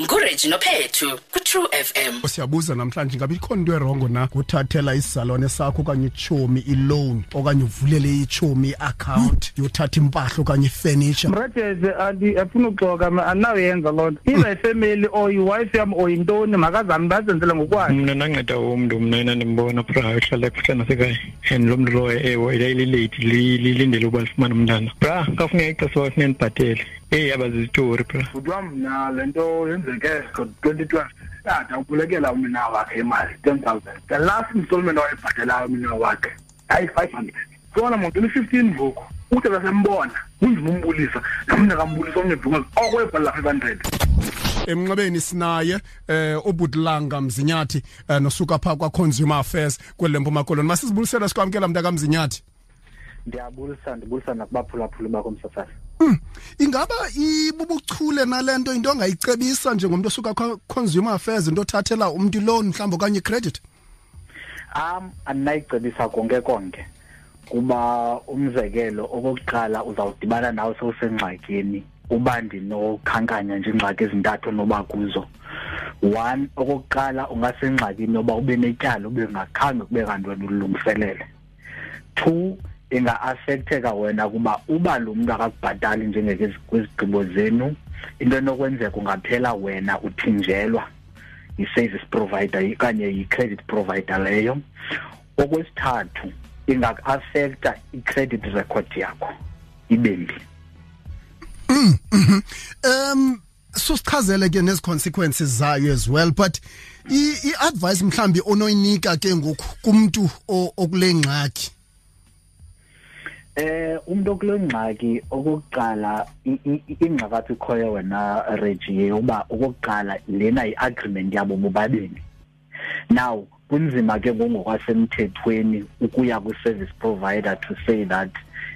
nguRegino Phethu ku True FM siyabuza namhlanje ngabe ikhona into erongo na? Uthathela isizalwane sakho okanye ichomi iloan okanye uvulele ichomi iaccount yothatha impahla okanye ifurniture? Mrejeze andi afuna uxoka ma anayenza loo nto. Iza ifamily or iwife yam or yintoni makazami bazenzele ngokwakhe mna ndanceda umntu mna enandimbona bra uhlala kuhlala nasekhaya and lo mntu loyo ewe lililate lilindele ukuba lifumane umntana. Bra kafuneka ixesha uba funeka ndibhatele eyi abazizitori bra bhuti wam mna le nto yenzeke ngo-twenty twelve. Yada ubolekela umina wakhe imali ten thousand. The last installment awayibhatelayo umina wakhe ayi-five hundred. Sona ngo-twenty fifteen ngoku. Ude sasembona kunzima umbulisa. Namna kambulisa omnye because okwebhala five hundred. Emnxebeni sinaye eh ubudlanga mzinyathi eh, nosuka pha kwa consumer affairs kwelempo makoloni masizibulisela sikwamkela mnta kamzinyathi ndiyabulisa ndibulisa nakubaphulaphuli bakho msasasa ingaba ibubuchule nalento into ongayicebisa njengomuntu osuka consumer affairs into othathela umuntu loan mhlawumbe okanye credit um andinayicebisa konke konke. Kuba umzekelo okokuqala uzawudibana nawe sowusengxakini uba ndinokhankanya nje iingxaki ezintathu noba kuzo. One okokuqala ungasengxakini yoba ube netyala ube ngakhange kube kanti wena ulungiselele two inga-affecteka wena kuba uba lo mntu akakubhatali njengekwizigqibo zenu into enokwenzeka ungaphela wena uthinjelwa yi-service provider okanye yi-credit provider leyo. Okwesithathu ingaku-affecta i-credit record yakho ibe mbi um susichazele ke nezi consequences zayo as well but i-advice mhlambi onoyinika ke ngoku kumuntu okule ngxaki. Eh umuntu okule ngxaki okokuqala ingxakathi ikhoyo wena Reggie uba okokuqala lena iagreement yabo bobabini. Now kunzima ke ngokwasemthethweni ukuya ku service provider to say that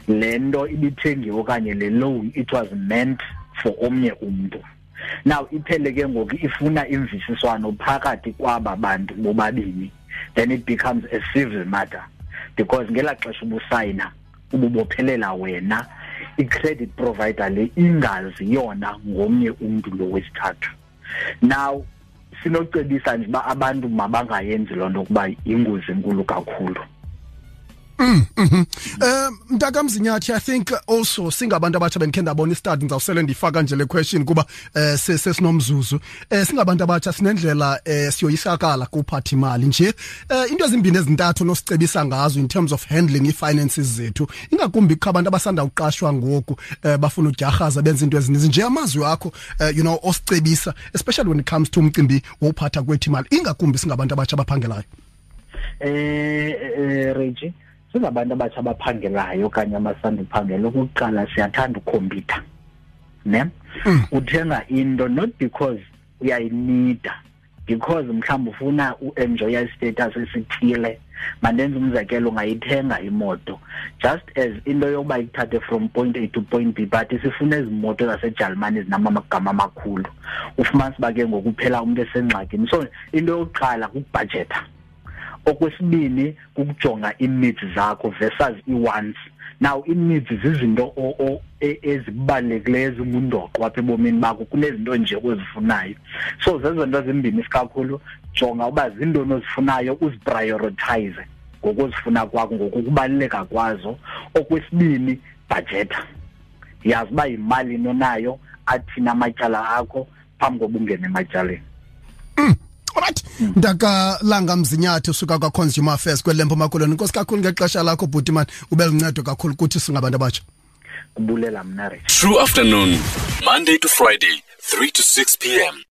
lento ibithengiwe okanye le loan it was meant for omnye umuntu now iphele ke ngoku ifuna imvisiswano phakathi kwaba bantu bobabini then it becomes a civil matter because ngela xesha ubusayina ububophelela wena i-credit provider le ingazi yona ngomnye umntu lo wesithathu. Now sinocebisa nje uba abantu mabangayenzi loo nto kuba yingozi enkulu kakhulu. Mm mhm. Eh mntakamzinyathi I think also singabantu abatsha bendikhe ndabona istart ngizawusele ndifaka nje le question kuba eh sesinomzuzu. Eh singabantu abatsha sinendlela eh siyoyisakala kuphatha imali nje. Eh into ezimbini ezintathu nosicebisa ngazo in terms of handling ifinances zethu ingakumbi kukho abantu abasanda uqashwa ngoku eh bafuna ujahaza benza into ezininzi nje. Amazwi akho eh, you know osicebisa especially when it comes to umcimbi wophatha kwethu imali ingakumbi singabantu abatsha abaphangelayo. Eh, eh Reggie singabantu abatsha abaphangelayo okanye abasanda uphangela okokuqala siyathanda ukhompyutha ne? Uthenga into not because uyayinida because mhlawumbi ufuna uenjoya istatus esithile mandenze umzekelo ungayithenga imoto. Just as into yokuba ikuthathe from point A to point B but sifuna izimoto zaseJalimani ezinamagama amakhulu. Ufumanise uba ke ngokuphela umuntu esengxakini. So into yokuqala kukubhajetha okwesibini kukujonga ii-needs zakho versus ii-wants now ii-needs zizinto ezibalulekileyo ezingundoqo apha ebomini bakho kunezinto nje ozifunayo. So zezo nto zimbini isikakhulu jonga uba zintoni ozifunayo uziprioritize ngokuzifuna kwakho ngokukubaluleka kwazo. Okwesibini bhajetha yazi uba yimalini onayo athini amatyala akho phambi koba ungene ematyaleni. Alright. Ndaka langa mzinyathi usuka kwa Consumer Affairs kwelempo makoloni. Inkosi kakhulu ngexesha lakho Bhuti man. Ube luncedo kakhulu kuthi singabantu abatsha. kubulela mna Rich True afternoon Monday to Friday 3 to 6 p.m